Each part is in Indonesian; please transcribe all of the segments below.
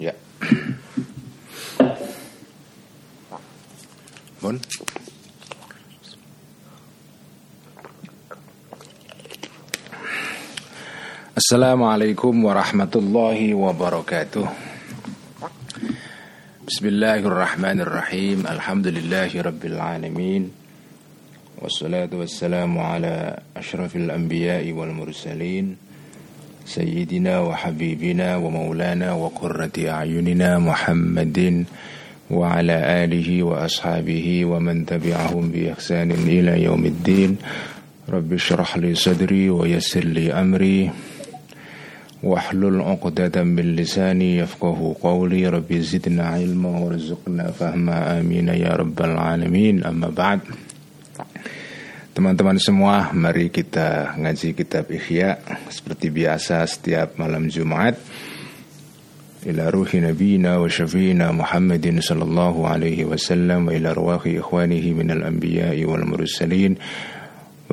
Ya. Bon. Assalamualaikum warahmatullahi wabarakatuh. Bismillahirrahmanirrahim. Alhamdulillahi rabbil alamin. Wassalatu wassalamu ala ashrafil anbiya'i wal mursalin. سيدنا وحبيبنا ومولانا وقرة أعيننا محمد وعلى آله وأصحابه ومن تبعهم بإحسان إلى يوم الدين. رب اشرح لي صدري ويسر لي أمري. واحلل عقدة من لساني يفقه قولي. رب زدنا علما وارزقنا فهما. آمين يا رب العالمين. أما بعد. Teman-teman semua, mari kita ngaji kitab Ihya seperti biasa setiap malam Jumat. Ila ruhi nabiyina wa syafiina Muhammadin sallallahu alaihi wasallam wa ila arwahi ikhwanihi minal anbiya'i wal mursalin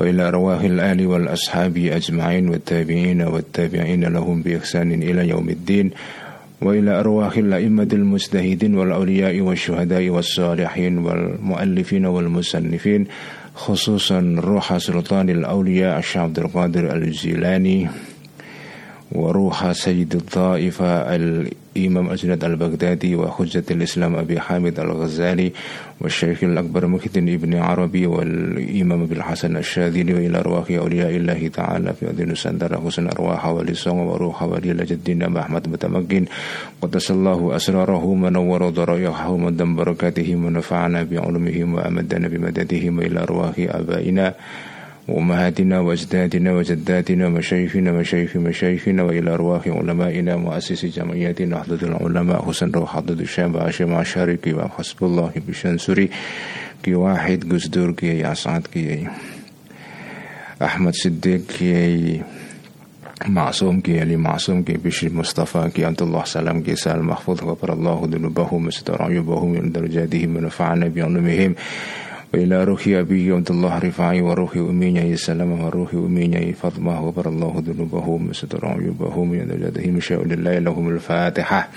wa ila arwahi al-ali wal ashabi ajma'in wa tabi'ina wa tabi'ina lahum bi ihsanin ila yaumiddin wa ila arwahi al-a'immatil wal awliya'i wa syuhada'i was salihin wal muallifin wal musannifin خصوصا روح سلطان الأولياء الشيخ عبد القادر الجيلاني. وروح سيد الطائفة الإمام أجند البغدادي وحجة الإسلام أبي حامد الغزالي والشيخ الأكبر مكتن ابن عربي والإمام أبي الحسن الشاذلي وإلى أرواح أولياء الله تعالى في أرض نسندر حسن أرواح ولسان وروح ولي جدنا محمد متمكن. قدس الله أسراره منور ضرائحهم ودم بركاتهم ونفعنا بعلمهم وأمدنا بمددهم وإلى أرواح آبائنا. وأمهاتنا وأجدادنا وجداتنا ومشايخنا ومشايخ مشايخنا وإلى أرواح علمائنا مؤسس جمعياتنا نهضة العلماء حسن روح حضرة الشام وعشم عشارك وحسب الله بشنسري كي واحد قصدور كي أسعد كي أحمد صديق كي معصوم كي علي معصوم كي بشر مصطفى كي أنت الله سلام كي سال محفوظ غفر الله ذنوبهم وستر عيوبهم من درجاتهم ونفعنا بعلمهم وإلى روح أبي عبد الله رفاعي وروح أمي سلمة وروح أمي فاطمة. غفر الله ذنوبهم وستر عيوبهم من شاء لله لهم الفاتحة.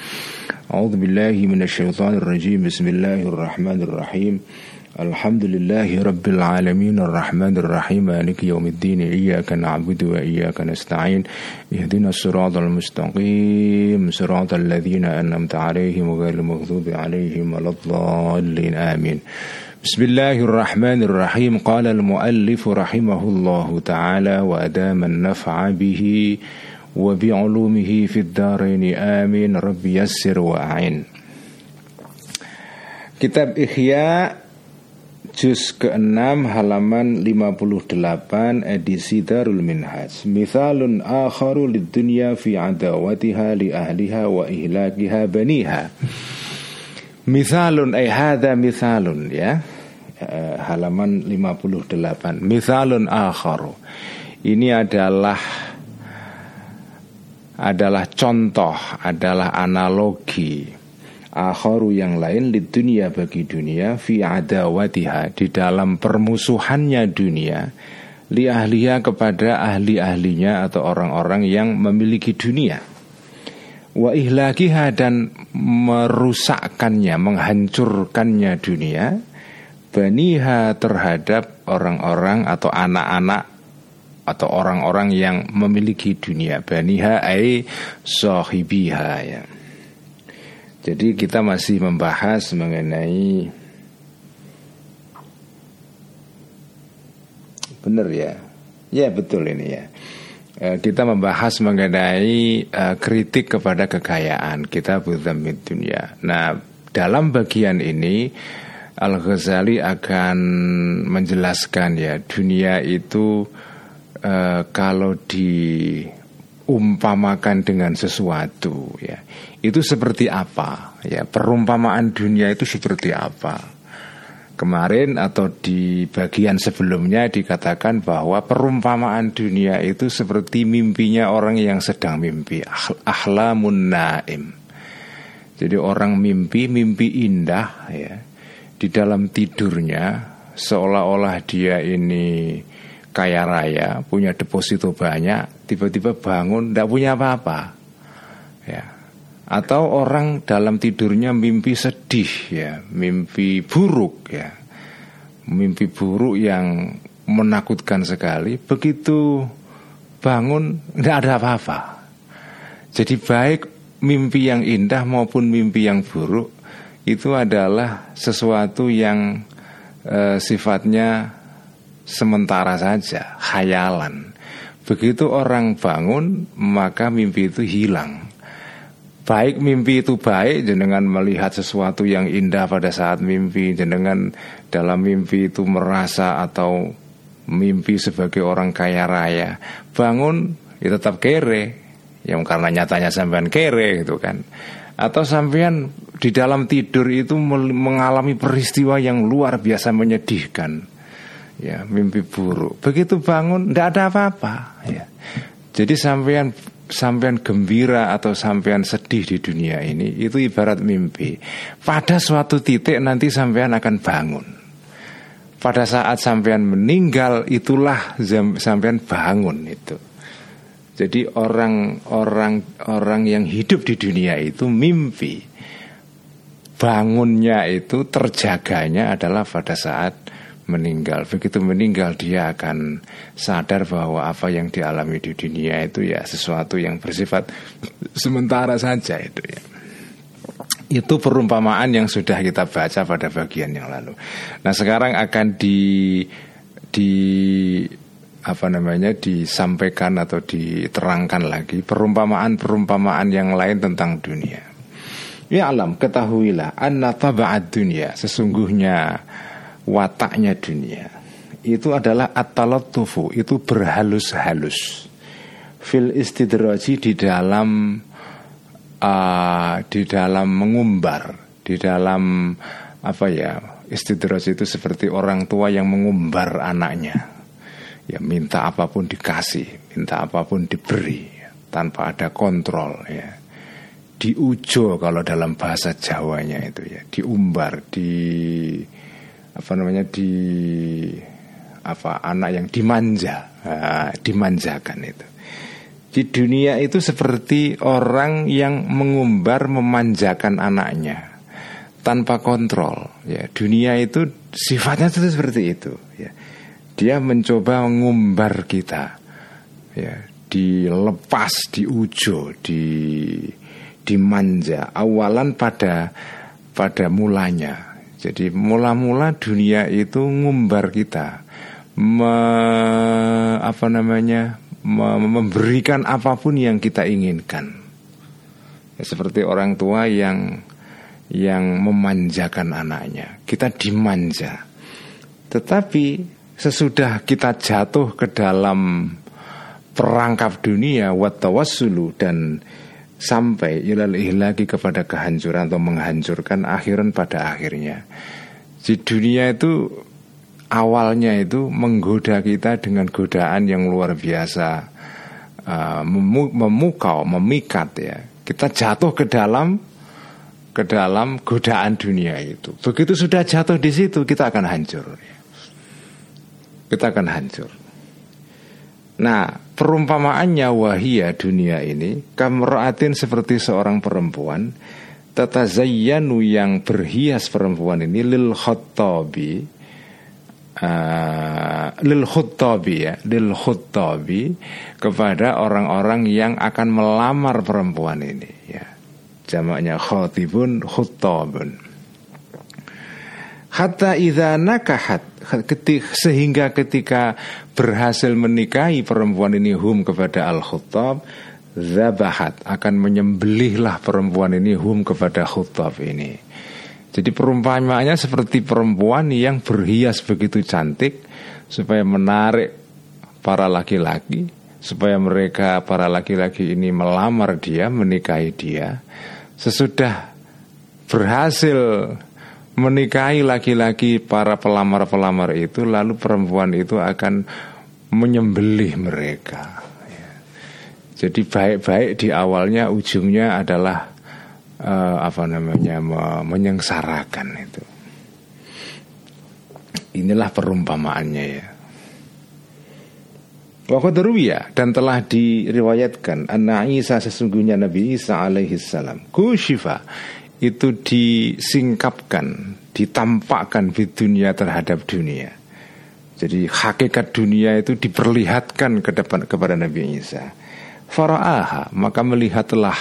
أعوذ بالله من الشيطان الرجيم. بسم الله الرحمن الرحيم. الحمد لله رب العالمين الرحمن الرحيم. مالك يوم الدين. إياك نعبد وإياك نستعين. اهدنا الصراط المستقيم. صراط الذين أنعمت عليهم غير المغضوب عليهم ولا الضالين. آمين. بسم الله الرحمن الرحيم قال المؤلف رحمه الله تعالى وأدام النفع به وبعلومه في الدارين آمين رب يسر وأعين Kitab Ihya Juz ke-6 halaman 58 edisi Darul Minhaj Mithalun akharu lid dunya fi adawatiha li ahliha wa ihlakiha baniha Mithalun ay hadha mithalun ya Eh, halaman 58 Mithalun akharu. Ini adalah adalah contoh, adalah analogi akharu yang lain di dunia bagi dunia fi adawatiha di dalam permusuhannya dunia li ahliya kepada ahli-ahlinya atau orang-orang yang memiliki dunia. Wa ihlakiha dan merusakkannya, menghancurkannya dunia baniha terhadap orang-orang atau anak-anak atau orang-orang yang memiliki dunia baniha ai sahibiha ya. Jadi kita masih membahas mengenai benar ya. Ya betul ini ya. E, kita membahas mengenai uh, kritik kepada kekayaan kita bukan dunia. Nah, dalam bagian ini Al-Ghazali akan menjelaskan ya dunia itu e, kalau diumpamakan dengan sesuatu ya itu seperti apa? Ya perumpamaan dunia itu seperti apa? Kemarin atau di bagian sebelumnya dikatakan bahwa perumpamaan dunia itu seperti mimpinya orang yang sedang mimpi ahlamun naim. Jadi orang mimpi mimpi indah ya di dalam tidurnya seolah-olah dia ini kaya raya, punya deposito banyak, tiba-tiba bangun tidak punya apa-apa. Ya. Atau orang dalam tidurnya mimpi sedih ya, mimpi buruk ya. Mimpi buruk yang menakutkan sekali. Begitu bangun tidak ada apa-apa. Jadi baik mimpi yang indah maupun mimpi yang buruk itu adalah sesuatu yang e, sifatnya sementara saja, khayalan. Begitu orang bangun, maka mimpi itu hilang. Baik mimpi itu baik, jenengan melihat sesuatu yang indah pada saat mimpi, jenengan dalam mimpi itu merasa atau mimpi sebagai orang kaya raya, bangun ya tetap kere, yang karena nyatanya sampean kere gitu kan. Atau sampean di dalam tidur itu mengalami peristiwa yang luar biasa menyedihkan. Ya mimpi buruk. Begitu bangun tidak ada apa-apa. Ya. Jadi sampean sampean gembira atau sampean sedih di dunia ini itu ibarat mimpi. Pada suatu titik nanti sampean akan bangun. Pada saat sampean meninggal itulah sampean bangun itu. Jadi orang-orang orang yang hidup di dunia itu mimpi bangunnya itu terjaganya adalah pada saat meninggal. Begitu meninggal dia akan sadar bahwa apa yang dialami di dunia itu ya sesuatu yang bersifat sementara saja itu ya. Itu perumpamaan yang sudah kita baca pada bagian yang lalu. Nah, sekarang akan di di apa namanya disampaikan atau diterangkan lagi perumpamaan-perumpamaan yang lain tentang dunia. Ya alam ketahuilah anna taba'ad dunia sesungguhnya wataknya dunia. Itu adalah tufu itu berhalus-halus. Fil istidraji di dalam uh, di dalam mengumbar di dalam apa ya istidraji itu seperti orang tua yang mengumbar anaknya. Ya minta apa pun dikasih minta apa pun diberi tanpa ada kontrol ya diujo kalau dalam bahasa Jawanya itu ya. Diumbar di apa namanya di apa anak yang dimanja. Nah, dimanjakan itu. Di dunia itu seperti orang yang mengumbar memanjakan anaknya tanpa kontrol ya. Dunia itu sifatnya itu seperti itu ya. Dia mencoba mengumbar kita ya. Dilepas diujo di dimanja awalan pada pada mulanya jadi mula-mula dunia itu ngumbar kita, me, apa namanya, me, memberikan apa pun yang kita inginkan. Ya, seperti orang tua yang yang memanjakan anaknya, kita dimanja. Tetapi sesudah kita jatuh ke dalam perangkap dunia, watawassulu dan sampai ilal lagi kepada kehancuran atau menghancurkan akhiran pada akhirnya. Di dunia itu awalnya itu menggoda kita dengan godaan yang luar biasa uh, memukau, memikat ya. Kita jatuh ke dalam ke dalam godaan dunia itu. Begitu sudah jatuh di situ kita akan hancur. Kita akan hancur. Nah, perumpamaannya wahia dunia ini kamraatin seperti seorang perempuan tatazayyanu yang berhias perempuan ini lil khattabi uh, lil khattabi ya lil khattabi kepada orang-orang yang akan melamar perempuan ini ya. Jamaknya khatibun khuttabun hatta idza nakahat. Ketik, sehingga ketika berhasil menikahi perempuan ini hum kepada al khuttab zabahat. Akan menyembelihlah perempuan ini hum kepada khuttab ini. Jadi perumpamaannya seperti perempuan yang berhias begitu cantik supaya menarik para laki-laki supaya mereka para laki-laki ini melamar dia menikahi dia. Sesudah berhasil menikahi laki-laki para pelamar-pelamar itu lalu perempuan itu akan menyembelih mereka. Ya. jadi baik-baik di awalnya ujungnya adalah uh, apa namanya menyengsarakan itu. Inilah perumpamaannya ya. Wakadruya dan telah diriwayatkan Anna Isa sesungguhnya Nabi Isa alaihi salam Kushifa itu disingkapkan Ditampakkan di dunia terhadap dunia. Jadi hakikat dunia itu diperlihatkan ke depan kepada Nabi Isa. Fara'aha maka melihatlah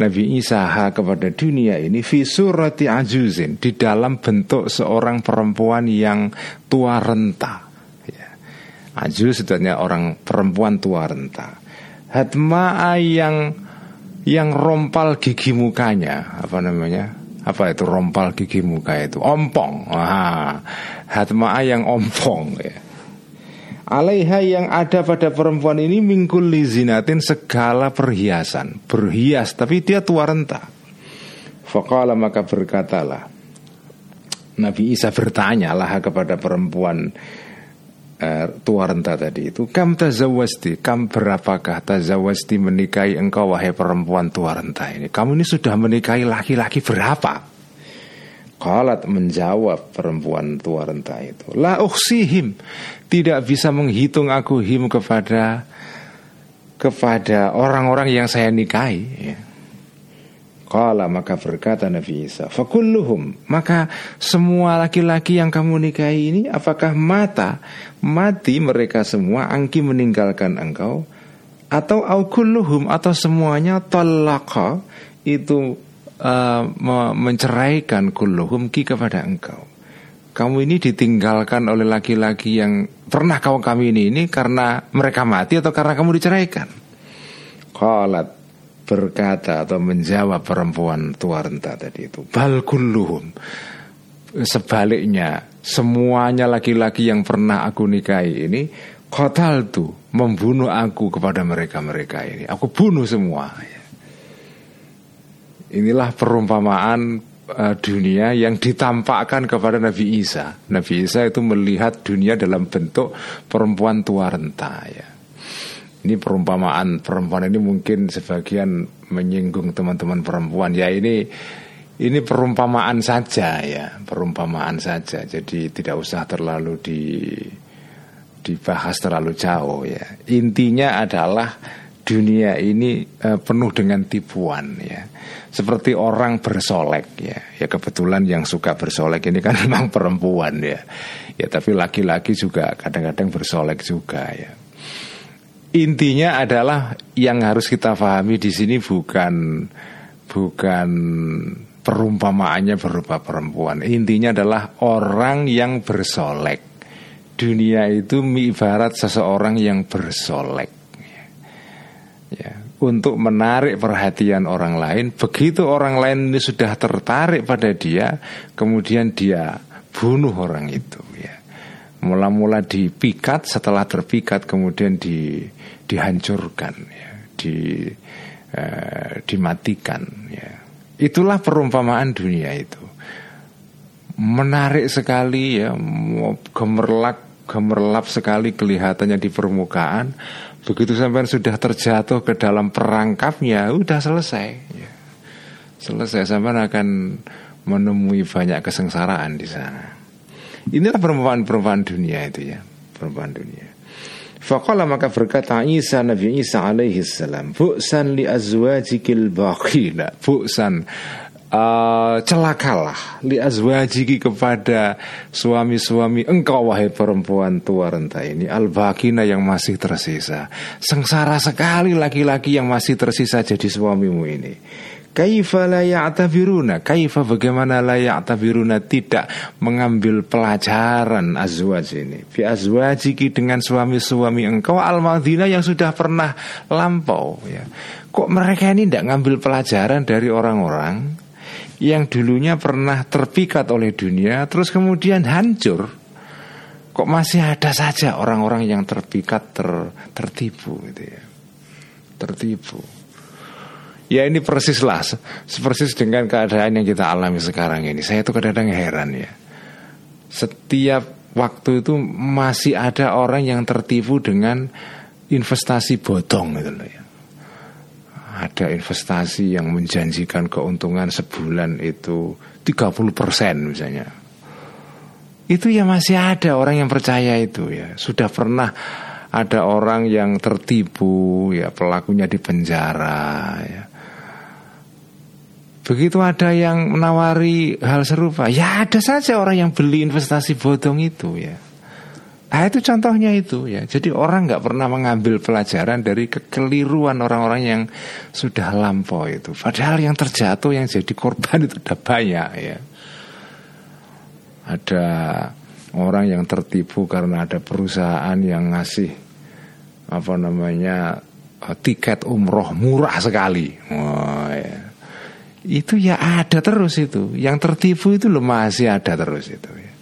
Nabi Isa kepada dunia ini Fi surati ajuzin Di dalam bentuk seorang perempuan yang tua renta. Aju sebenarnya orang perempuan tua renta. Hatma'a yang yang rompal gigi mukanya apa namanya? Apa itu rompal gigi muka itu? Ompong. Wah, hatma'a yang ompong ya. Alaiha yang ada pada perempuan ini mingkul lizinatin segala perhiasan Berhias tapi dia tua renta Fakala maka berkatalah Nabi Isa bertanya lah kepada perempuan uh, tua renta tadi itu kam tazawasti kam berapakah tazawasti menikahi engkau wahai perempuan tua renta ini? Kamu ini sudah menikahi laki-laki berapa? Kalat menjawab perempuan tua renta itu La uksihim Tidak bisa menghitung aku him kepada Kepada orang-orang yang saya nikahi. Ya. Kala maka berkata Nabi Isa Fakulluhum. Maka semua laki-laki yang kamu nikahi ini Apakah mata Mati mereka semua Angki meninggalkan engkau? Atau aukulluhum Atau semuanya Talaka Itu uh, Menceraikan kulluhum Ki kepada engkau? Kamu ini ditinggalkan oleh laki-laki yang pernah kau kami ini, ini karena mereka mati atau karena kamu diceraikan? Qalat berkata atau menjawab perempuan tua renta tadi itu bal sebaliknya semuanya laki-laki yang pernah aku nikahi ini kotal tuh membunuh aku kepada mereka-mereka ini. Aku bunuh semua. Inilah perumpamaan uh, dunia yang ditampakkan kepada Nabi Isa. Nabi Isa itu melihat dunia dalam bentuk perempuan tua renta ya ini perumpamaan perempuan ini mungkin sebagian menyinggung teman-teman perempuan. Ya ini ini perumpamaan saja ya. Perumpamaan saja. Jadi tidak usah terlalu di dibahas terlalu jauh ya. Intinya adalah dunia ini uh, penuh dengan tipuan ya. Seperti orang bersolek ya. Ya kebetulan yang suka bersolek ini kan memang perempuan ya. Ya tapi laki-laki juga kadang-kadang bersolek juga ya intinya adalah yang harus kita pahami di sini bukan bukan perumpamaannya berupa perempuan. Intinya adalah orang yang bersolek. Dunia itu ibarat seseorang yang bersolek. Ya. Untuk menarik perhatian orang lain, begitu orang lain ini sudah tertarik pada dia, kemudian dia bunuh orang itu. Mula-mula dipikat, setelah terpikat kemudian di dihancurkan, ya, di eh, dimatikan. Ya. Itulah perumpamaan dunia itu. Menarik sekali ya, gemerlap gemerlap sekali kelihatannya di permukaan. Begitu sampai sudah terjatuh ke dalam perangkapnya, udah selesai. Ya. Selesai sampai akan menemui banyak kesengsaraan di sana. Inilah perumpamaan-perumpamaan dunia itu ya, perumpamaan dunia. Faqala maka berkata Isa Nabi Isa alaihi salam Bu'san li azwajikil baqina Bu'san uh, Celakalah Li azwajiki kepada Suami-suami engkau wahai perempuan tua renta ini. Al-baqina yang masih tersisa. Sengsara sekali laki-laki yang masih tersisa jadi suamimu ini Kaifa la ya'tabiruna? Kaifa bagaimana la ya'tabiruna? Tidak mengambil pelajaran azwaj ini. Fi azwajiki dengan suami-suami engkau Al-Madinah yang sudah pernah lampau ya. Kok mereka ini tidak ngambil pelajaran dari orang-orang Yang dulunya pernah terpikat oleh dunia Terus kemudian hancur? Kok masih ada saja orang-orang yang terpikat ter, tertipu gitu ya. Tertipu Ya ini persis lah Persis dengan keadaan yang kita alami sekarang ini Saya tuh kadang-kadang heran ya Setiap waktu itu masih ada orang yang tertipu dengan investasi bodong gitu loh ya. Ada investasi yang menjanjikan keuntungan sebulan itu 30% misalnya. Itu ya masih ada orang yang percaya itu ya. Sudah pernah ada orang yang tertipu ya pelakunya di penjara ya Begitu ada yang menawari hal serupa, ya ada saja orang yang beli investasi bodong itu ya. Nah itu contohnya itu ya. Jadi orang nggak pernah mengambil pelajaran dari kekeliruan orang-orang yang sudah lampau itu. Padahal yang terjatuh yang jadi korban itu udah banyak ya. Ada orang yang tertipu karena ada perusahaan yang ngasih apa namanya tiket umroh murah sekali. Oh, ya itu ya ada terus itu. Yang tertipu itu loh masih ada terus itu. Ya.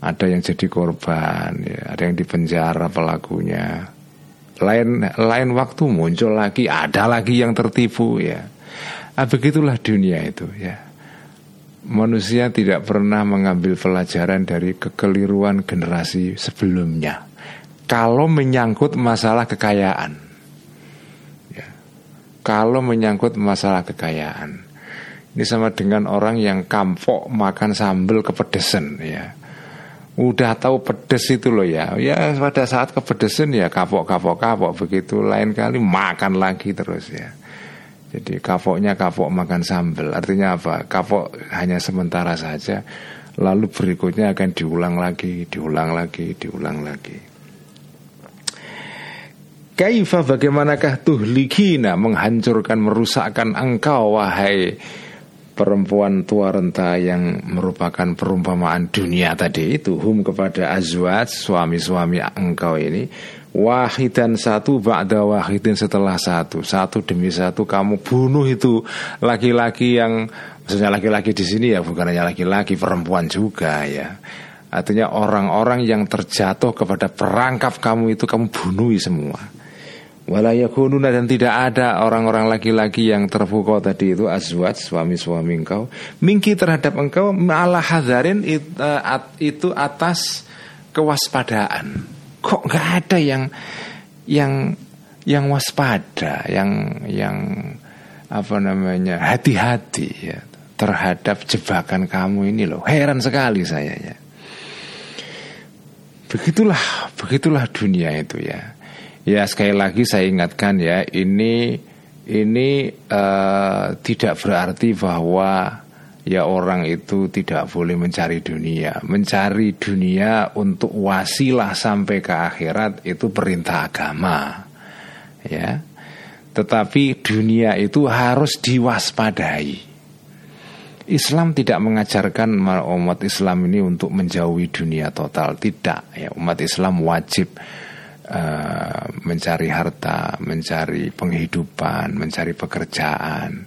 Ada yang jadi korban, ya. ada yang dipenjara pelakunya. Lain lain waktu muncul lagi, ada lagi yang tertipu ya. Nah, begitulah dunia itu ya. Manusia tidak pernah mengambil pelajaran dari kekeliruan generasi sebelumnya. Kalau menyangkut masalah kekayaan, ya. kalau menyangkut masalah kekayaan, ini sama dengan orang yang kampok makan sambal kepedesan ya. Udah tahu pedes itu loh ya. Ya pada saat kepedesan ya kapok-kapok-kapok begitu lain kali makan lagi terus ya. Jadi kapoknya kapok makan sambal. Artinya apa? Kapok hanya sementara saja. Lalu berikutnya akan diulang lagi, diulang lagi, diulang lagi. Kaifa bagaimanakah tuhlikina menghancurkan merusakkan engkau wahai perempuan tua renta yang merupakan perumpamaan dunia tadi itu hum kepada azwat suami-suami engkau ini wahidan satu ba'da wahidin setelah satu. Satu demi satu kamu bunuh itu laki-laki yang maksudnya laki-laki di sini ya bukan hanya laki-laki perempuan juga ya. Artinya orang-orang yang terjatuh kepada perangkap kamu itu kamu bunuhi semua Walayakununa dan tidak ada orang-orang laki-laki yang terpukau tadi itu azwat suami-suami engkau mingki terhadap engkau malah hadarin eh, itu atas kewaspadaan. Kok nggak ada yang yang yang waspada, yang yang apa namanya hati-hati ya terhadap jebakan kamu ini loh. Heran sekali saya ya. Begitulah, begitulah dunia itu ya. Ya sekali lagi saya ingatkan ya ini ini uh, tidak berarti bahwa ya orang itu tidak boleh mencari dunia. Mencari dunia untuk wasilah sampai ke akhirat itu perintah agama. Ya. Tetapi dunia itu harus diwaspadai. Islam tidak mengajarkan umat Islam ini untuk menjauhi dunia total, tidak ya. Umat Islam wajib uh, mencari harta, mencari penghidupan, mencari pekerjaan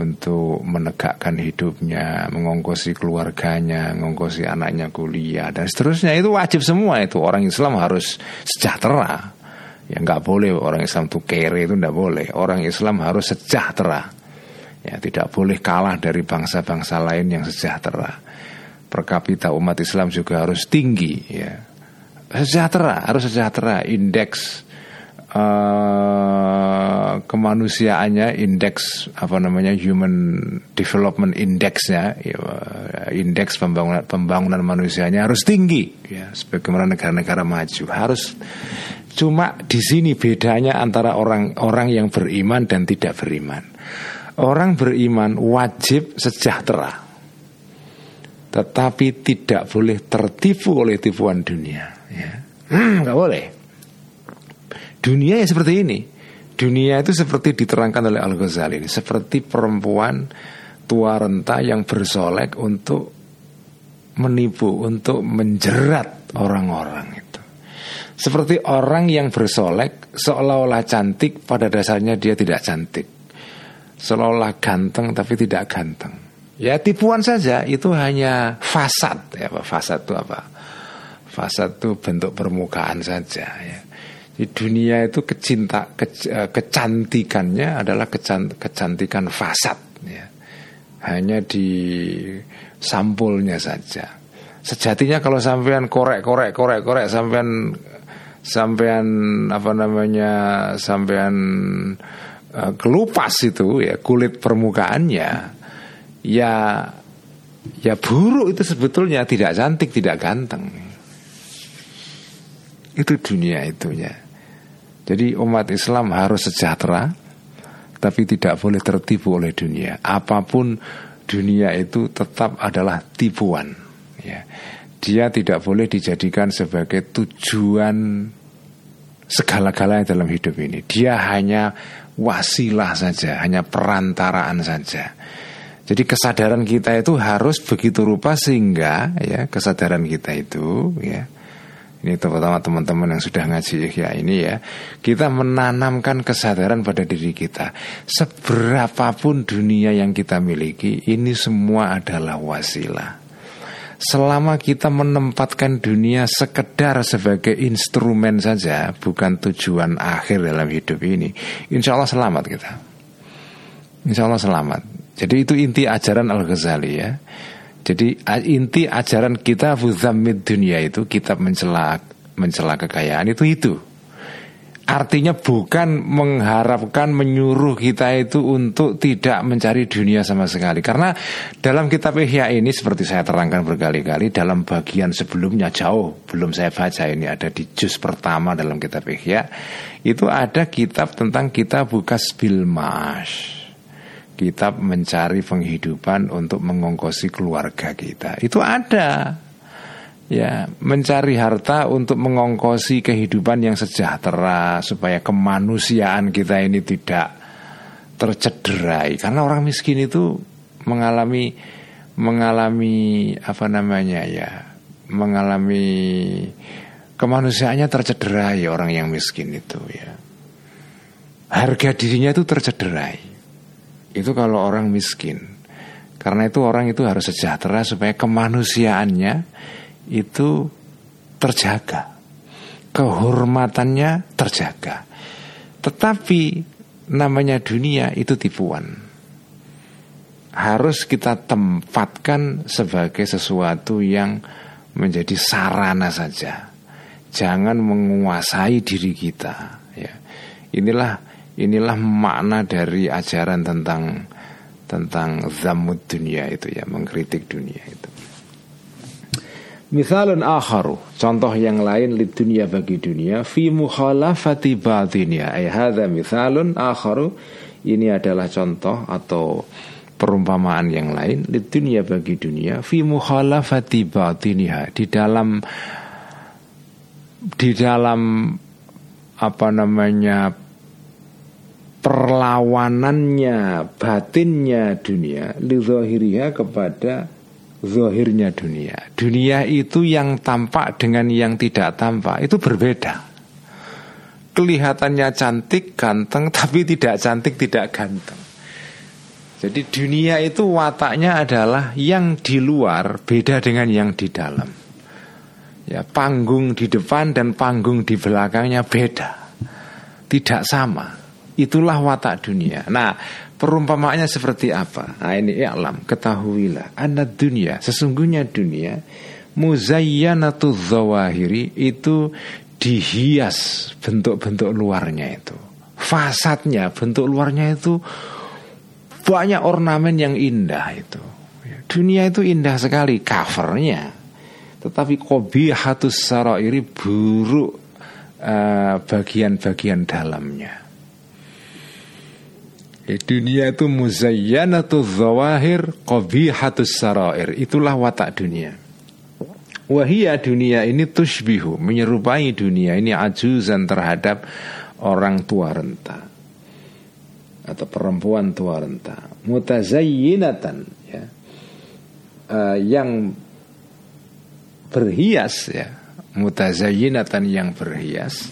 untuk menegakkan hidupnya, mengongkosi keluarganya, mengongkosi anaknya kuliah dan seterusnya itu wajib semua itu orang Islam harus sejahtera. Ya nggak boleh orang Islam tuh kere itu nggak boleh. Orang Islam harus sejahtera. Ya tidak boleh kalah dari bangsa-bangsa lain yang sejahtera. Per kapita umat Islam juga harus tinggi ya sejahtera harus sejahtera. Indeks uh, kemanusiaannya indeks apa namanya human development indexnya ya, indeks pembangunan pembangunan manusianya harus tinggi ya sebagaimana negara-negara maju. Harus cuma di sini bedanya antara orang-orang yang beriman dan tidak beriman. Orang beriman wajib sejahtera tetapi tidak boleh tertipu oleh tipuan dunia ya. Hmm, nggak boleh. Dunia ya seperti ini. Dunia itu seperti diterangkan oleh Al Ghazali seperti perempuan tua renta yang bersolek untuk menipu untuk menjerat orang-orang itu. Seperti orang yang bersolek seolah-olah cantik pada dasarnya dia tidak cantik. Seolah-olah ganteng tapi tidak ganteng. Ya tipuan saja. Itu hanya fasad. Ya fasad itu apa Fasad itu bentuk permukaan saja ya. Di dunia itu kecinta ke, eh, kecantikannya adalah kecant, kecantikan fasad ya. Hanya di sampulnya saja. Sejatinya kalau sampean korek-korek korek-korek sampean sampean apa namanya sampean uh, kelupas itu ya kulit permukaannya ya ya buruk itu sebetulnya tidak cantik tidak ganteng Itu dunia itunya. Jadi umat Islam harus sejahtera, tapi tidak boleh tertipu oleh dunia. Apa pun dunia itu tetap adalah tipuan. Ya. Dia tidak boleh dijadikan sebagai tujuan segala-galanya dalam hidup ini. Dia hanya wasilah saja, hanya perantaraan saja. Jadi kesadaran kita itu harus begitu rupa sehingga ya kesadaran kita itu ya ini terutama teman-teman yang sudah ngaji ya ini ya kita menanamkan kesadaran pada diri kita seberapapun dunia yang kita miliki ini semua adalah wasilah selama kita menempatkan dunia sekedar sebagai instrumen saja, bukan tujuan akhir dalam hidup ini, insya Allah selamat kita. Insya Allah selamat. Jadi itu inti ajaran Al Ghazali ya. Jadi inti ajaran kita Fuzamid dunia itu kitab mencela mencela kekayaan itu itu. Artinya bukan mengharapkan menyuruh kita itu untuk tidak mencari dunia sama sekali. Karena dalam kitab Ihya ini seperti saya terangkan berkali-kali dalam bagian sebelumnya jauh belum saya baca ini ada di juz pertama dalam kitab Ihya itu ada kitab tentang kitab bukas bilmash. Kitab mencari penghidupan untuk mengongkosi keluarga kita. Itu ada. Ya mencari harta untuk mengongkosi kehidupan yang sejahtera supaya kemanusiaan kita ini tidak tercederai. Karena orang miskin itu mengalami mengalami apa namanya ya mengalami kemanusiaannya tercederai orang yang miskin itu ya. Harga dirinya itu tercederai itu kalau orang miskin karena itu orang itu harus sejahtera supaya kemanusiaannya itu terjaga. Kehormatannya terjaga. Tetapi namanya dunia itu tipuan. Harus kita tempatkan sebagai sesuatu yang menjadi sarana saja. Jangan menguasai diri kita. Ya. Inilah inilah makna dari ajaran tentang tentang zamud dunia itu ya, mengkritik dunia itu. Misalun akharu Contoh yang lain di dunia bagi dunia Fi mukhalafati batinia Ay hadha misalun akharu Ini adalah contoh atau perumpamaan yang lain di dunia bagi dunia Fi mukhalafati batinia Di dalam Di dalam Apa namanya Perlawanannya Batinnya dunia Lidzohiriha kepada zahirnya dunia. Dunia itu yang tampak dengan yang tidak tampak itu berbeda. Kelihatannya cantik, ganteng, tapi tidak cantik, tidak ganteng. Jadi dunia itu wataknya adalah yang di luar beda dengan yang di dalam. Ya, panggung di depan dan panggung di belakangnya beda. Tidak sama. Itulah watak dunia. Nah, Perumpamaannya seperti apa? Nah, ini i'lam, ketahuilah. Anak dunia, sesungguhnya dunia muzayyanatu zawahiri itu dihias bentuk-bentuk luarnya itu. Fasadnya, bentuk luarnya itu banyak ornamen yang indah itu. Dunia itu indah sekali covernya. Tetapi kobihatus sarairi buruk uh, bagian-bagian dalamnya. Ya, dunia itu muzayyanatu zawahir qabihatus sarair. Itulah watak dunia. Wahia dunia ini tushbihu menyerupai dunia ini ajuzan terhadap orang tua renta atau perempuan tua renta mutazayyinatan ya uh, yang berhias ya mutazayyinatan yang berhias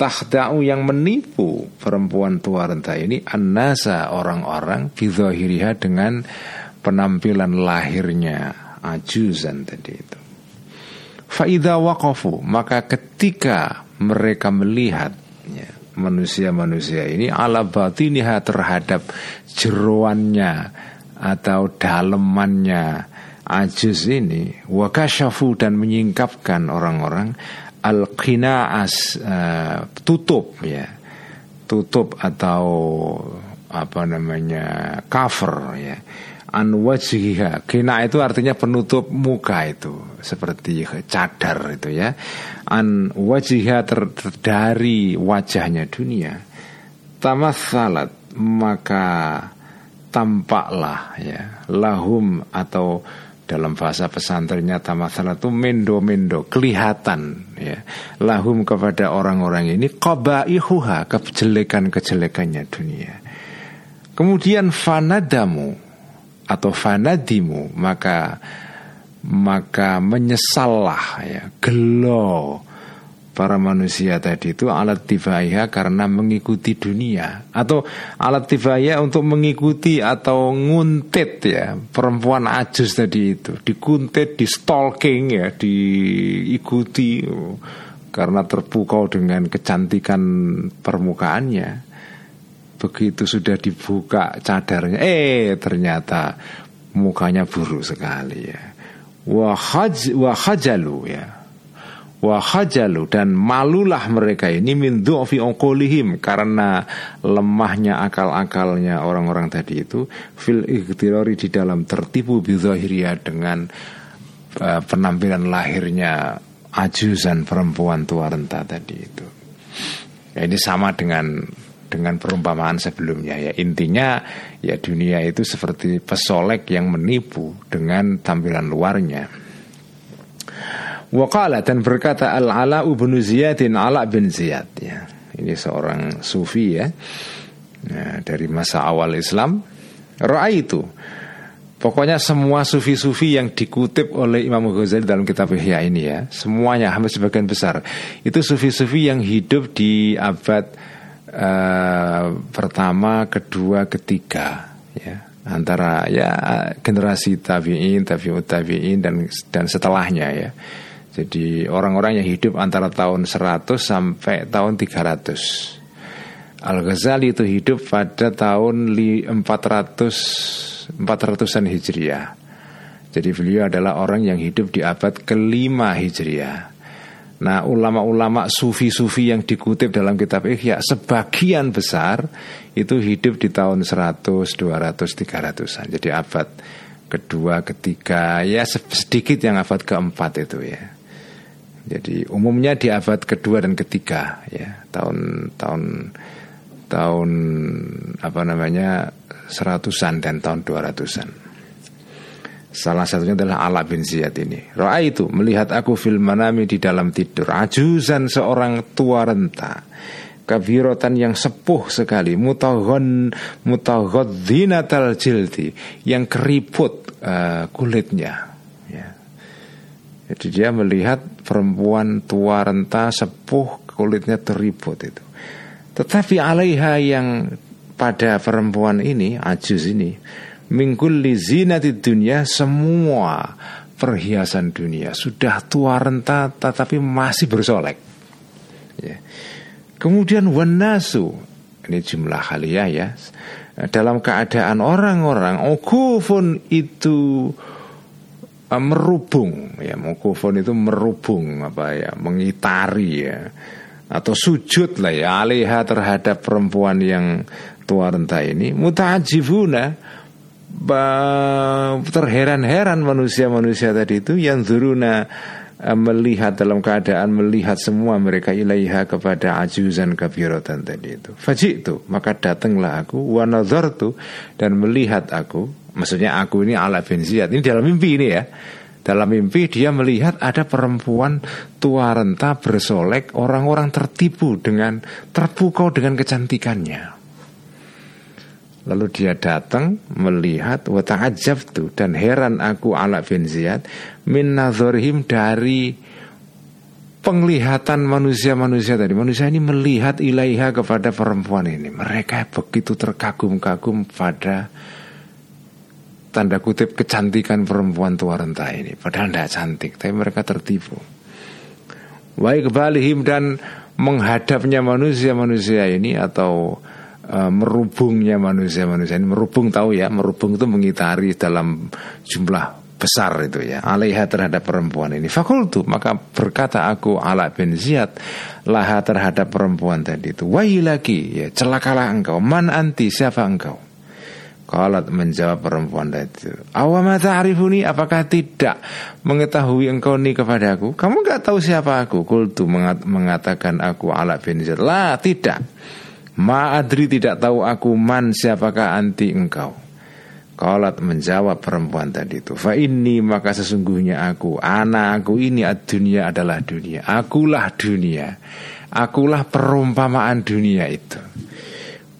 tahda'u yang menipu perempuan tua renta ini annasa orang-orang bidhahiriha dengan penampilan lahirnya ajuzan tadi itu. Faida waqafu maka ketika mereka melihat manusia-manusia ini ala batiniha terhadap jeruannya atau dalemannya ajuz ini wakashafu dan menyingkapkan orang-orang al-qinaas uh, tutup ya. Tutup atau apa namanya cover ya. An wajhiha. Kina itu artinya penutup muka itu seperti cadar itu ya. An wajihha ter, dari wajahnya dunia. Tamatsalat maka tampaklah ya. Lahum atau dalam bahasa pesantrennya tamatsalat itu mendo-mendo kelihatan ya. Lahum kepada orang-orang ini qabaihuha kejelekan-kejelekannya dunia. Kemudian fanadamu atau fanadimu maka maka menyesallah ya gelo para manusia tadi itu alat tifaiha karena mengikuti dunia. Atau alat tifaiha untuk mengikuti atau nguntit ya perempuan ajus tadi itu. Dikuntit di stalking ya diikuti karena terpukau dengan kecantikan permukaannya. Begitu sudah dibuka cadarnya eh ternyata mukanya buruk sekali ya. Wahaj wahajalu ya wahajalu dan malulah mereka ini min du'fi ongkolihim karena lemahnya akal-akalnya orang-orang tadi itu fil ikhtirari di dalam tertipu bizahiria dengan uh, penampilan lahirnya ajusan perempuan tua renta tadi itu. Ya, ini sama dengan dengan perumpamaan sebelumnya ya intinya ya dunia itu seperti pesolek yang menipu dengan tampilan luarnya Waqala dan berkata Al-Ala bin Ziyadin Ala bin Ziyad ya. Ini seorang sufi ya. ya dari masa awal Islam. Ra'a itu Pokoknya semua sufi-sufi yang dikutip oleh Imam Ghazali dalam kitab Ihya ini ya, semuanya hampir sebagian besar itu sufi-sufi yang hidup di abad uh, pertama, kedua, ketiga ya antara ya generasi tabi'in, tabi'ut tabi'in dan dan setelahnya ya. Jadi orang-orang yang hidup antara tahun 100 sampai tahun 300. Al-Ghazali itu hidup pada tahun 400 400-an Hijriah. Jadi beliau adalah orang yang hidup di abad kelima Hijriah. Nah ulama-ulama sufi-sufi yang dikutip dalam kitab Ihya Sebagian besar itu hidup di tahun 100, 200, 300an Jadi abad kedua, ketiga Ya sedikit yang abad keempat itu ya jadi umumnya di abad kedua dan ketiga ya tahun tahun tahun apa namanya seratusan dan tahun dua ratusan. Salah satunya adalah Ala bin Ziyad ini. Roa itu melihat aku fil manami di dalam tidur. Ajuzan seorang tua renta. Kabirotan yang sepuh sekali. Mutaghon mutaghadzinatal jildi. Yang keriput uh, kulitnya jadi dia melihat perempuan tua renta sepuh kulitnya teribut itu. Tetapi alaiha yang pada perempuan ini, ajus ini, mingkul zinati dunia semua perhiasan dunia sudah tua renta tetapi masih bersolek. Ya. Kemudian wanasu ini jumlah haliyah ya dalam keadaan orang-orang okufun itu uh, merubung. Ya mukufon itu merubung apa ya mengitari ya. Atau sujud lah ya alihah terhadap perempuan yang tua renta ini. Mutajibuna terheran-heran manusia-manusia tadi itu yang zuruna uh, melihat dalam keadaan melihat semua mereka ilaiha kepada ajuzan kabirotan tadi itu. Fajik itu maka datanglah aku wanazartu dan melihat aku Maksudnya aku ini ala bin Ziyad Ini dalam mimpi ini ya. Dalam mimpi dia melihat ada perempuan tua renta bersolek Orang-orang tertipu dengan Terpukau dengan kecantikannya. Lalu dia datang melihat Wata'ajab tuh Dan heran aku ala bin Ziyad Min nazorhim dari penglihatan manusia-manusia tadi. Manusia ini melihat ilaiha kepada perempuan ini. Mereka begitu terkagum-kagum pada tanda kutip kecantikan perempuan tua renta ini. Padahal tidak cantik tapi mereka tertipu. Baik kebalihim dan menghadapnya manusia-manusia ini atau uh, merubungnya manusia-manusia ini. Merubung tahu ya merubung itu mengitari dalam jumlah besar itu ya. Alaiha terhadap perempuan ini. Fakultu maka berkata aku ala bin Ziyad laha terhadap perempuan tadi itu. Lagi ya celakalah engkau. Man anti siapa engkau Qalat menjawab perempuan itu Awama ta'rifuni? Apakah tidak Mengetahui engkau ini kepadaku Kamu gak tahu siapa aku? Kultu mengatakan aku ala bin Zaid. Tidak. Ma'adri tidak tahu aku man siapakah anti engkau? Qalat menjawab perempuan tadi itu. Fa ini maka sesungguhnya aku Anak aku ini dunia adalah dunia. Akulah dunia. Akulah perumpamaan dunia itu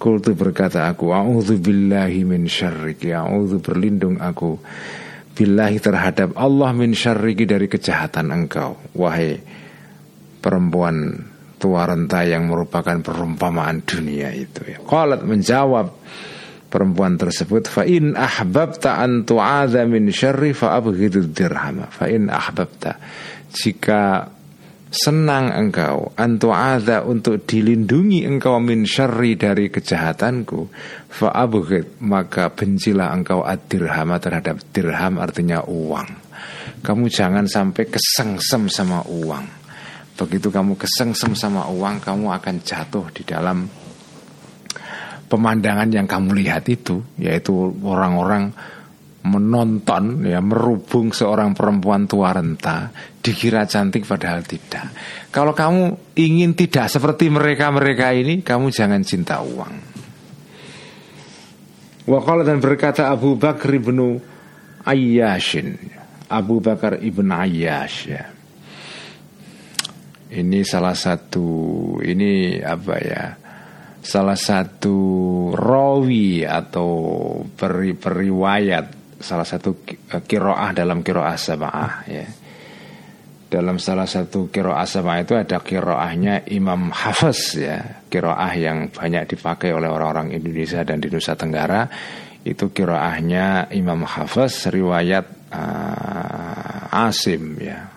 Kultu berkata aku A'udhu billahi min syarriki. A'udhu berlindung aku Billahi terhadap Allah min syarriki dari kejahatan engkau. Wahai perempuan tua renta yang merupakan perumpamaan dunia itu ya. Qalat menjawab perempuan tersebut fa in ahbabta an tu'adha min syarri fa abghidu dirham. Fa ahbabta. Jika senang engkau. Antu'adha untuk dilindungi engkau min syarri dari kejahatanku. Fa'abghid maka bencilah engkau ad-dirham terhadap dirham artinya uang. Kamu jangan sampai kesengsem sama uang. Begitu kamu kesengsem sama uang kamu akan jatuh di dalam pemandangan yang kamu lihat itu yaitu orang-orang menonton ya merubung seorang perempuan tua renta dikira cantik padahal tidak. Kalau kamu ingin tidak seperti mereka-mereka ini, kamu jangan cinta uang. Wakala dan berkata Abu Bakar ibnu Ayyashin Abu Bakar ibn Ayyash ya. Ini salah satu ini apa ya? Salah satu rawi atau peri, periwayat salah satu kiroah dalam kiroah sabah ya. Dalam salah satu kiroah sabah itu ada kiroahnya Imam Hafiz ya, kiroah yang banyak dipakai oleh orang-orang Indonesia dan di Nusa Tenggara itu kiroahnya Imam Hafiz riwayat uh, Asim ya,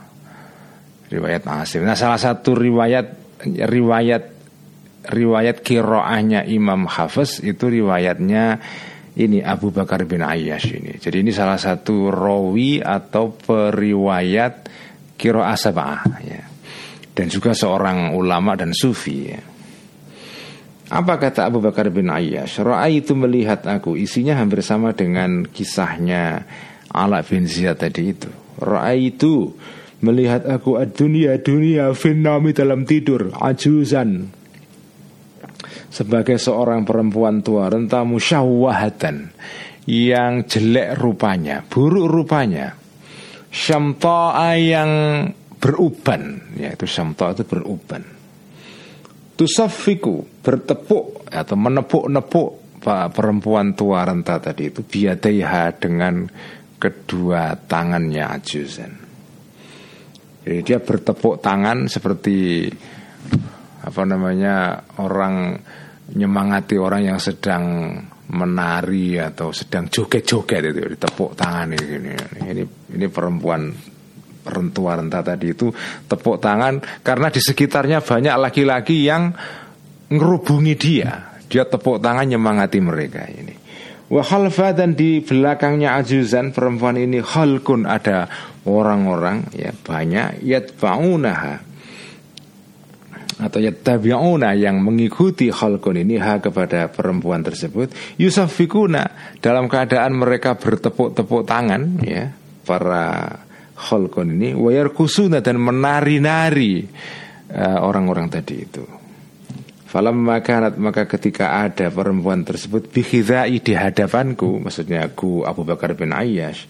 riwayat Asim. Nah salah satu riwayat riwayat riwayat kiroahnya Imam Hafiz itu riwayatnya ini Abu Bakar bin Ayyash ini. Jadi ini salah satu rawi atau periwayat kiro asabah ya. Dan juga seorang ulama dan sufi ya. Apa kata Abu Bakar bin Ayyash? Ro'a itu melihat aku Isinya hampir sama dengan kisahnya Ala bin Ziyad tadi itu Ro'a itu melihat aku dunia dunia finami dalam tidur ajuzan sebagai seorang perempuan tua renta musyawahatan yang jelek rupanya, buruk rupanya. Syamta'a yang beruban, yaitu syamta'a itu beruban. Tusafiku bertepuk atau menepuk-nepuk perempuan tua renta tadi itu biadaiha dengan kedua tangannya ajuzan. Jadi dia bertepuk tangan seperti apa namanya orang nyemangati orang yang sedang menari atau sedang joget-joget itu ditepuk tangan ini ini ini perempuan rentua renta tadi itu tepuk tangan karena di sekitarnya banyak laki-laki yang ngerubungi dia. Dia tepuk tangan nyemangati mereka ini. Wahalfa dan di belakangnya Ajuzan perempuan ini halkun ada orang-orang ya banyak yatba'unaha atau yattabi'una yang mengikuti khalqun ini ha kepada perempuan tersebut. Yusafikuna dalam keadaan mereka bertepuk-tepuk tangan ya para khalqun ini. Wayar kusuna dan menari-nari uh, orang-orang tadi itu. Falam makanat maka ketika ada perempuan tersebut bikhidai di hadapanku maksudnya aku Abu Bakar bin Ayyash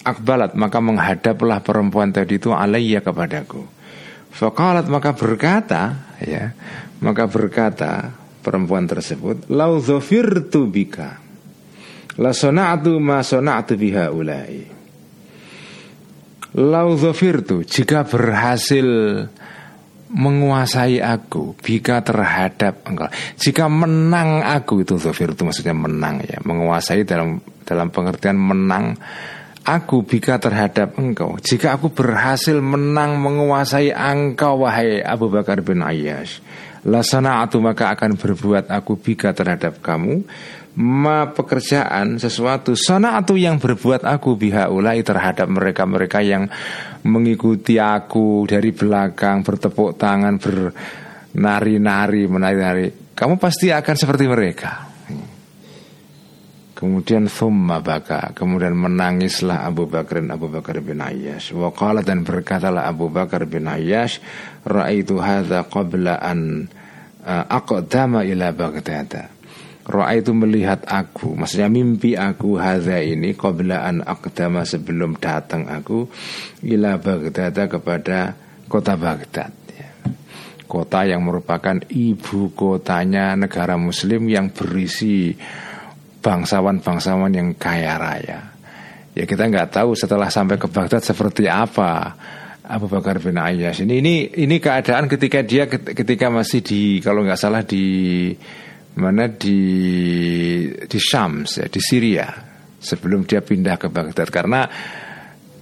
akbalat maka menghadaplah perempuan tadi itu alaiya kepadaku Fakalat maka berkata ya maka berkata perempuan tersebut lau dhafirtu bika la sona'tu ma sona'tu biha ulai. Lau dhafirtu jika berhasil menguasai aku bika terhadap engkau. Jika menang aku itu dhafir itu maksudnya menang ya menguasai dalam dalam pengertian menang aku bika terhadap engkau. Jika aku berhasil menang menguasai engkau Wahai Abu Bakar bin Ayyash Lasana atu maka akan berbuat aku bika terhadap kamu. Ma pekerjaan sesuatu Sana atu yang berbuat aku biha ulai terhadap mereka-mereka yang Mengikuti aku dari belakang Bertepuk tangan Bernari-nari Menari-nari. Kamu pasti akan seperti mereka Kemudian thumma baka. Kemudian menangislah Abu Bakar Abu Bakar bin Ayyash. Wa dan berkatalah Abu Bakar bin Ayyash Ra'aitu hadha qabla an uh, Aqdama ila Baghdad. Itu melihat aku Maksudnya mimpi aku hadha ini Qabla an aqdama sebelum datang aku Ila Baghdad kepada kota Baghdad ya. Kota yang merupakan ibu kotanya negara muslim Yang berisi bangsawan-bangsawan yang kaya raya. Ya kita nggak tahu setelah sampai ke Baghdad seperti apa Abu Bakar bin Ayyash ini ini ini keadaan ketika dia ketika masih di kalau nggak salah di mana di di Syams ya, di Syria sebelum dia pindah ke Baghdad karena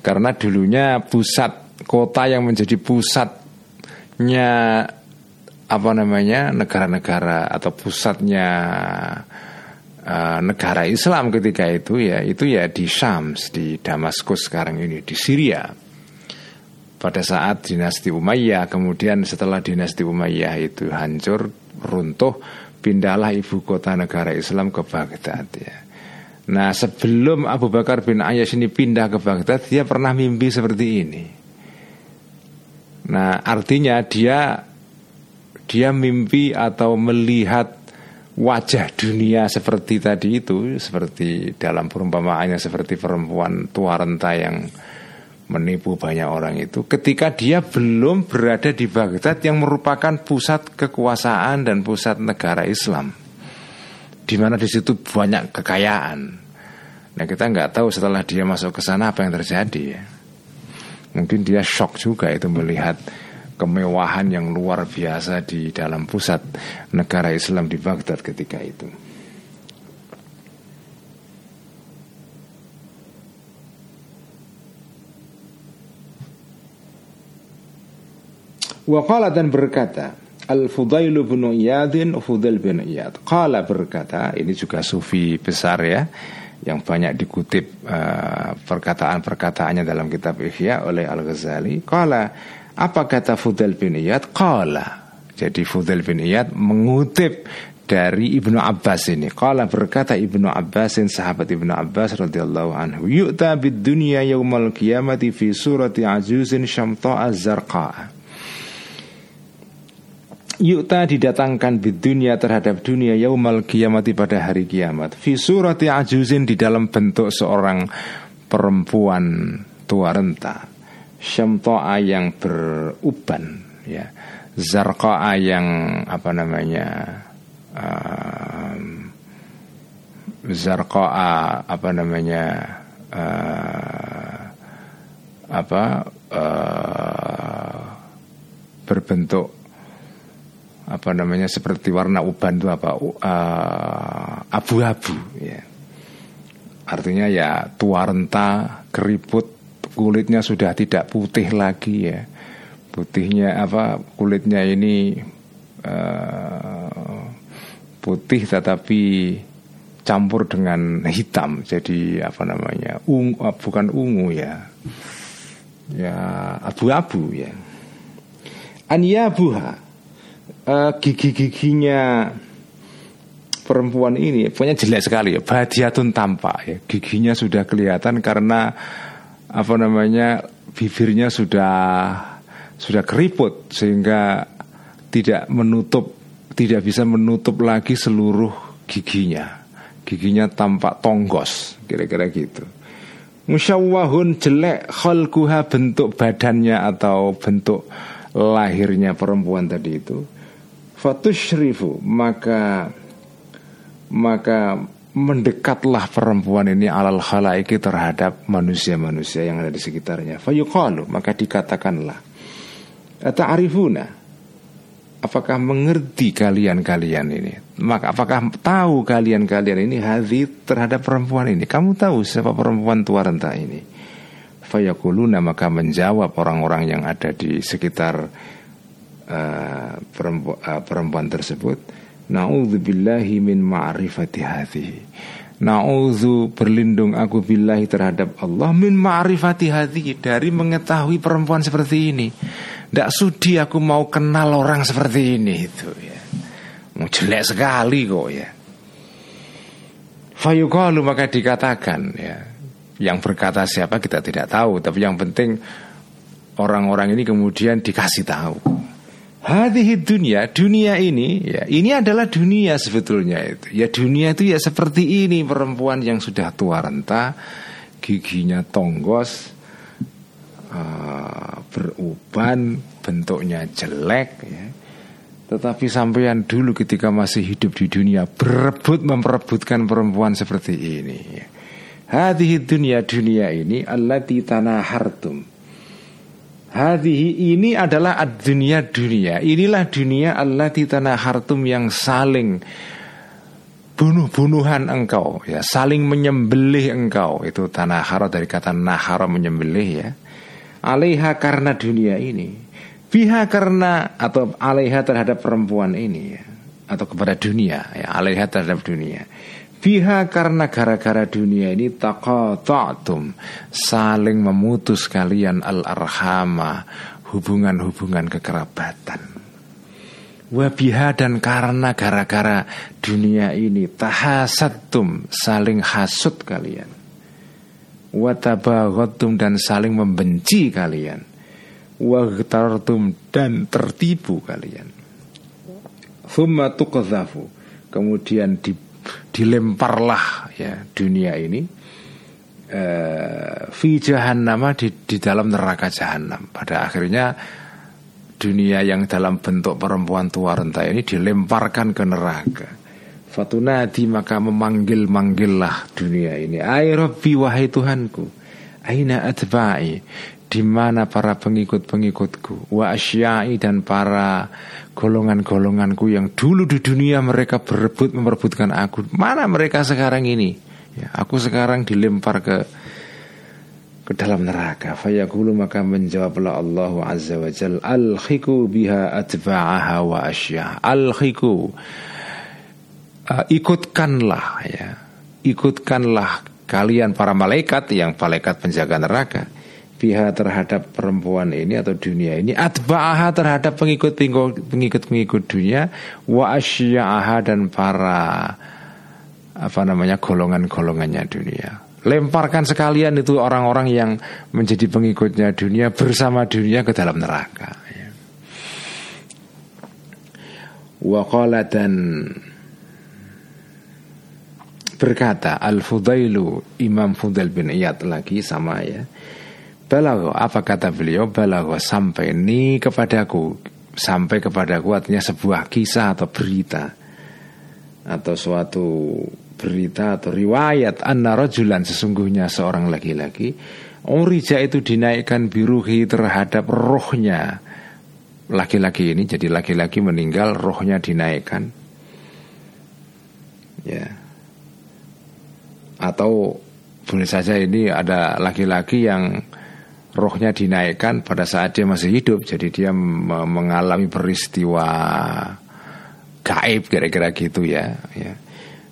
karena dulunya pusat kota yang menjadi pusatnya apa namanya negara-negara atau pusatnya uh, negara Islam ketika itu ya itu ya di Syams di Damaskus sekarang ini di Syria. Pada saat dinasti Umayyah kemudian setelah dinasti Umayyah itu hancur runtuh pindahlah ibu kota negara Islam ke Baghdad ya. Nah sebelum Abu Bakar bin Ayyash ini pindah ke Baghdad Dia pernah mimpi seperti ini. Nah artinya dia Dia mimpi atau melihat wajah dunia seperti tadi itu seperti dalam perumpamaannya seperti perempuan tua renta yang menipu banyak orang itu ketika dia belum berada di Baghdad yang merupakan pusat kekuasaan dan pusat negara Islam di mana di situ banyak kekayaan. Nah kita nggak tahu setelah dia masuk ke sana apa yang terjadi ya. Mungkin dia shock juga itu melihat kemewahan yang luar biasa di dalam pusat negara Islam di Baghdad ketika itu. Waqala dan berkata Al-Fudail bin Iyadin Fudail bin Iyad Qala berkata Ini juga sufi besar ya Yang banyak dikutip uh, Perkataan-perkataannya dalam kitab Ihya Oleh Al-Ghazali Qala apa kata Fudel bin Iyad? Qala. Jadi Fudel bin Iyad mengutip dari Ibnu Abbas ini. Qala berkata Ibnu Abbasin sahabat Ibnu Abbas radhiyallahu anhu, "Yu'ta bid dunya yaumal qiyamati fi surati ajuzin syamta'a zarqa." Yu'ta didatangkan di dunia terhadap dunia yaumal kiamati pada hari kiamat Fi surati ajuzin di dalam bentuk seorang perempuan tua renta syamto'a yang beruban ya. Zarqa'a yang apa namanya um, zarqa'a apa namanya uh, apa uh, berbentuk apa namanya seperti warna uban itu apa uh, abu-abu ya. Artinya ya tua renta keriput kulitnya sudah tidak putih lagi ya. Putihnya apa kulitnya ini uh, putih tetapi campur dengan hitam. Jadi apa namanya ungu uh, bukan ungu ya. Ya abu-abu ya. Buha uh, gigi-giginya perempuan ini pokoknya jelek sekali ya badiatun tampak ya. Giginya sudah kelihatan karena apa namanya bibirnya sudah sudah keriput sehingga tidak menutup tidak bisa menutup lagi seluruh giginya. Giginya tampak tonggos kira-kira gitu. Musyawahun jelek khalquha bentuk badannya atau bentuk lahirnya perempuan tadi itu. Fatushrifu maka maka mendekatlah perempuan ini alal khalaiki terhadap manusia-manusia yang ada di sekitarnya. Fayuqalu maka dikatakanlah Ta'rifuna Apakah mengerti kalian-kalian ini? Maka apakah tahu kalian-kalian ini hadhi terhadap perempuan ini? Kamu tahu siapa perempuan tua renta ini? Fayakuluna maka menjawab orang-orang yang ada di sekitar uh, perempuan, uh, perempuan tersebut Na'udzubillahi min ma'rifati hadhihi Na'udzu berlindung aku billahi terhadap Allah Min ma'rifati hadhihi Dari mengetahui perempuan seperti ini Tidak sudi aku mau kenal orang seperti ini itu ya. Mau jelek sekali kok ya Fayuqalu maka dikatakan ya. Yang berkata siapa kita tidak tahu, tapi yang penting orang-orang ini kemudian dikasih tahu. Hadhihi dunia, dunia ini ya, ini adalah dunia sebetulnya itu. Ya dunia itu ya seperti ini perempuan yang sudah tua renta, giginya tonggos, uh, beruban, bentuknya jelek ya. Tetapi sampean dulu ketika masih hidup di dunia berebut memperebutkan perempuan seperti ini. Hadhihi dunia dunia ini allati tanahartum. Hadhihi ini adalah dunia dunia. Inilah dunia allati tanahartum yang saling bunuh-bunuhan engkau ya saling menyembelih engkau itu tanah hara dari kata nahara menyembelih ya alaiha karena dunia ini Biha karena atau alaiha terhadap perempuan ini ya, atau kepada dunia ya alaiha terhadap dunia. Biha karena gara-gara dunia ini taqata'tum saling memutus kalian al-arhama hubungan-hubungan kekerabatan. Wabiha dan karena gara-gara dunia ini tahasatum saling hasut kalian. Watabaghatum dan saling membenci kalian waghtartum dan tertipu kalian. Thumma tuqadhafu. Kemudian di, dilemparlah ya dunia ini uh, fi jahannam di, di dalam neraka jahanam. Pada akhirnya dunia yang dalam bentuk perempuan tua renta ini dilemparkan ke neraka. Fatunadi maka memanggil-manggillah dunia ini. Ay Rabbi wahai Tuhanku. Aina atba'i di mana para pengikut-pengikutku wa asyai dan para golongan-golonganku yang dulu di dunia mereka berebut memperebutkan aku. Mana mereka sekarang ini? Ya, aku sekarang dilempar ke ke dalam neraka. Fayaqulu maka menjawablah Allah azza wa jal alhiku biha atba'aha wa asya alhiku uh, ikutkanlah ya. Ikutkanlah kalian para malaikat yang malaikat penjaga neraka biha terhadap perempuan ini atau dunia ini atba'aha terhadap pengikut pengikut pengikut dunia wa asya'aha dan para apa namanya golongan-golongannya dunia lemparkan sekalian itu orang-orang yang menjadi pengikutnya dunia bersama dunia ke dalam neraka. Waqala dan berkata Al-Fudailu Imam Fudail bin Iyad lagi sama ya Balago, apa kata beliau? Balago sampai ini kepadaku. Sampai kepadaku artinya sebuah kisah atau berita. Atau suatu berita atau riwayat Anna rojulan sesungguhnya seorang laki-laki Urija itu dinaikkan biruhi terhadap rohnya. Laki-laki ini jadi laki-laki meninggal rohnya dinaikkan. Ya. Atau boleh saja ini ada laki-laki yang rohnya dinaikkan pada saat dia masih hidup. Jadi dia mengalami peristiwa gaib kira-kira gitu ya, ya.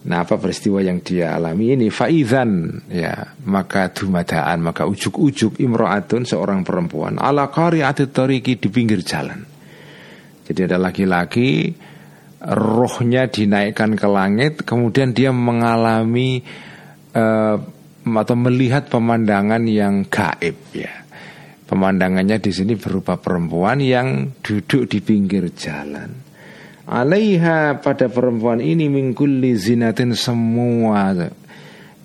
Nah apa peristiwa yang dia alami ini? Faizan ya. Maka dumadaan Maka ujuk-ujuk imro'atun seorang perempuan. Ala qari'atit tariki di pinggir jalan. Jadi ada laki-laki Rohnya dinaikkan ke langit Kemudian dia mengalami uh, Atau melihat pemandangan yang gaib ya Pemandangannya di sini berupa perempuan yang duduk di pinggir jalan. Alaiha pada perempuan ini mingkuli zinatin semua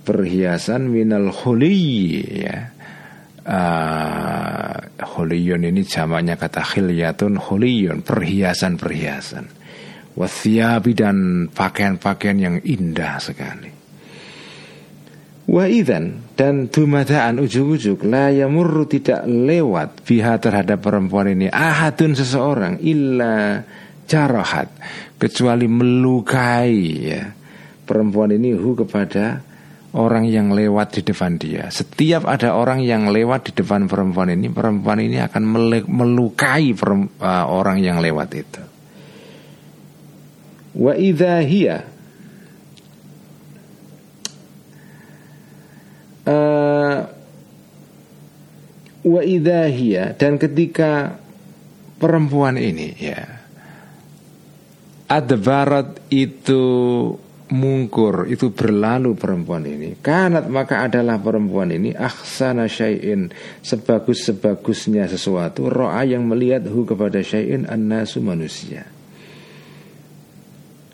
perhiasan minal khuli ya. Uh, ini jamaknya kata khilyatun khuliyun perhiasan-perhiasan. Wathiabi dan pakaian-pakaian yang indah sekali. Wa idan dan dumadaan ujuk-ujuk. La yamurru tidak lewat biha terhadap perempuan ini. Ahadun seseorang. Illa jarahat. Kecuali melukai ya. Perempuan ini hu kepada orang yang lewat di depan dia. Setiap ada orang yang lewat di depan perempuan ini, perempuan ini akan melukai uh, orang yang lewat itu. Wa idza wa idahia dan ketika perempuan ini ya adbarat itu mungkur itu berlalu perempuan ini. Kanat maka adalah perempuan ini aksana syai'in sebagus-sebagusnya sesuatu ro'a yang melihat hu kepada syai'in annasu manusia.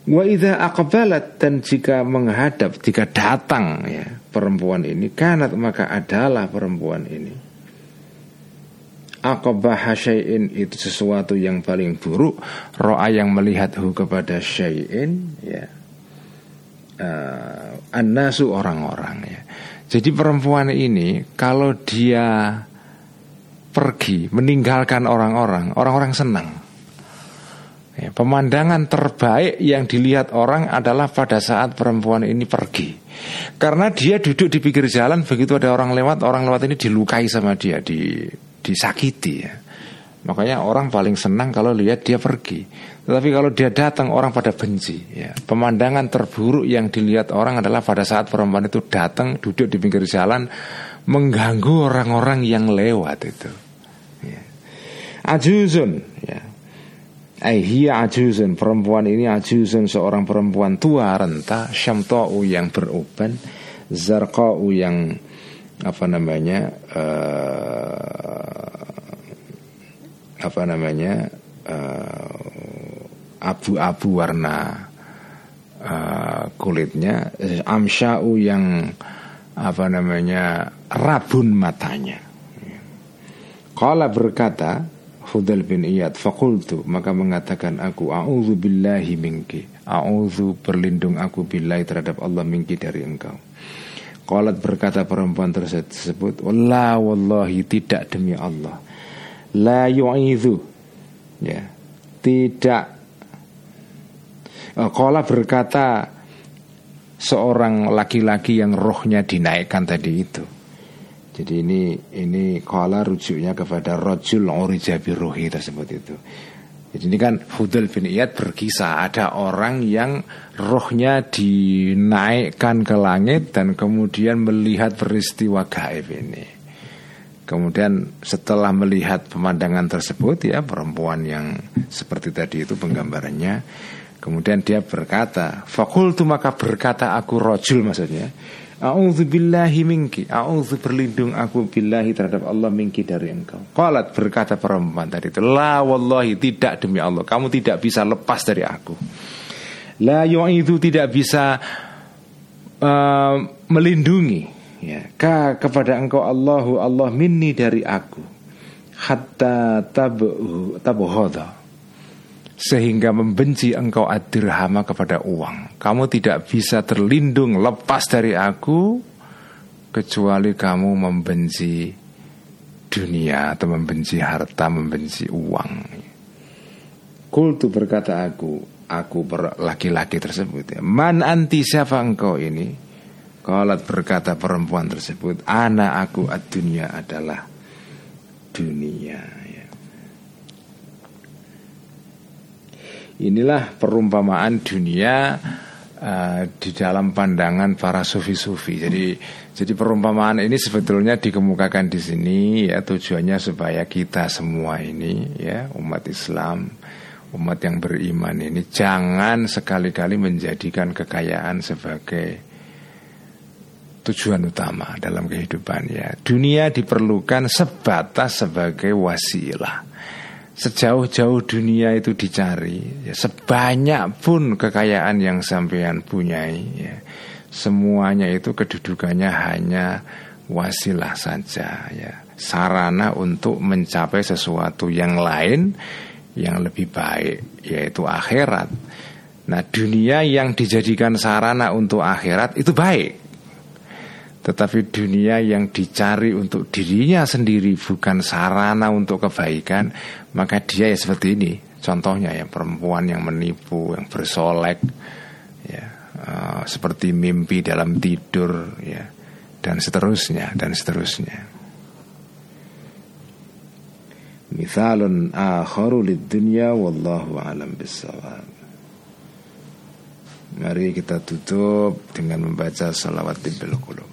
Wa idza dan jika menghadap jika datang ya perempuan ini kanat maka adalah perempuan ini. Aqabah syai'in itu sesuatu yang paling buruk. Ro'a yang melihat hu kepada syai'in ya. Uh, Annasu orang-orang ya. Jadi perempuan ini Kalau dia pergi Meninggalkan orang-orang Orang-orang senang Pemandangan terbaik yang dilihat orang adalah pada saat perempuan ini pergi Karena dia duduk di pinggir jalan Begitu ada orang lewat Orang lewat ini dilukai sama dia di disakiti ya. Makanya orang paling senang kalau lihat dia pergi. Tetapi kalau dia datang orang pada benci. Ya. Pemandangan terburuk yang dilihat orang adalah pada saat perempuan itu datang duduk di pinggir jalan mengganggu orang-orang yang lewat itu. Ya. Ajuzun, ya. Aihia ajuzun. Perempuan ini ajuzun Seorang perempuan tua renta. Syamta'u yang beruban Zarqa'u yang Apa namanya uh, apa namanya uh, abu-abu warna uh, kulitnya. Amsyau yang apa namanya rabun matanya. Kala berkata Fudal bin Iyad Fakultu Maka mengatakan aku A'udhu billahi minki. A'udhu berlindung aku billahi terhadap Allah minki dari engkau. Qalat berkata perempuan tersebut Wallah wallahi tidak demi Allah. La yu'idhu ya. Tidak. Eh, berkata seorang laki-laki yang rohnya dinaikkan tadi itu. Jadi ini ini kola rujuknya kepada rojul orijabi rohi tersebut itu. Jadi ini kan Fudel bin Iyad berkisah ada orang yang rohnya dinaikkan ke langit dan kemudian melihat peristiwa gaib ini. Kemudian setelah melihat pemandangan tersebut ya perempuan yang seperti tadi itu penggambarannya Kemudian dia berkata Fakultu maka berkata aku rojul maksudnya A'udhu billahi minki. A'udhu berlindung aku billahi terhadap Allah minki dari engkau. Qalat berkata perempuan tadi itu La wallahi tidak demi Allah. Kamu tidak bisa lepas dari aku. La yu'idhu tidak bisa uh, melindungi. Ya ka kepada engkau Allahu Allah minni dari aku. Hatta tabu tabuhoda sehingga membenci engkau adirhama kepada uang. Kamu tidak bisa terlindung lepas dari aku kecuali kamu membenci dunia atau membenci harta membenci uang. Kultu berkata aku aku laki-laki tersebut ya. Man anti siapa engkau ini? Kalat berkata perempuan tersebut Anak aku dunia adalah dunia ya. Inilah perumpamaan dunia uh, Di dalam pandangan para sufi-sufi Jadi jadi perumpamaan ini sebetulnya dikemukakan di sini ya tujuannya supaya kita semua ini ya umat Islam umat yang beriman ini jangan sekali-kali menjadikan kekayaan sebagai tujuan utama dalam kehidupan ya. Dunia diperlukan sebatas sebagai wasilah. Sejauh-jauh dunia itu dicari, ya, sebanyak pun kekayaan yang sampean punyai, ya, semuanya itu kedudukannya hanya wasilah saja, ya, sarana untuk mencapai sesuatu yang lain yang lebih baik, yaitu akhirat. Nah, dunia yang dijadikan sarana untuk akhirat itu baik, tetapi dunia yang dicari untuk dirinya sendiri bukan sarana untuk kebaikan, maka dia ya seperti ini. Contohnya ya perempuan yang menipu, yang bersolek, ya uh, seperti mimpi dalam tidur, ya dan seterusnya dan seterusnya. Mithalun akharu dunya wallahu alam bisawab. Mari kita tutup dengan membaca salawat di qulub.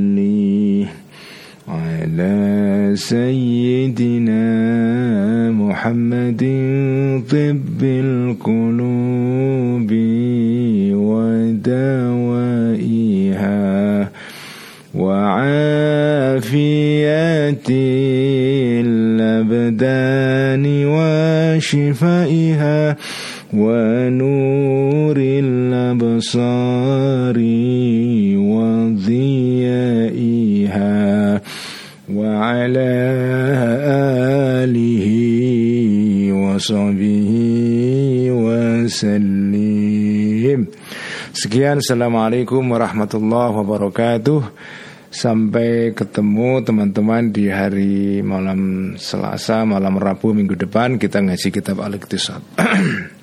سيدنا محمد طب القلوب ودوائها وعافية الأبدان وشفائها ونور الأبصار وضيائها. وعلى آله وصحبه وسلم Sekian Assalamualaikum warahmatullahi wabarakatuh Sampai ketemu teman-teman di hari malam Selasa, malam Rabu, minggu depan Kita ngaji kitab Al-Iqtisad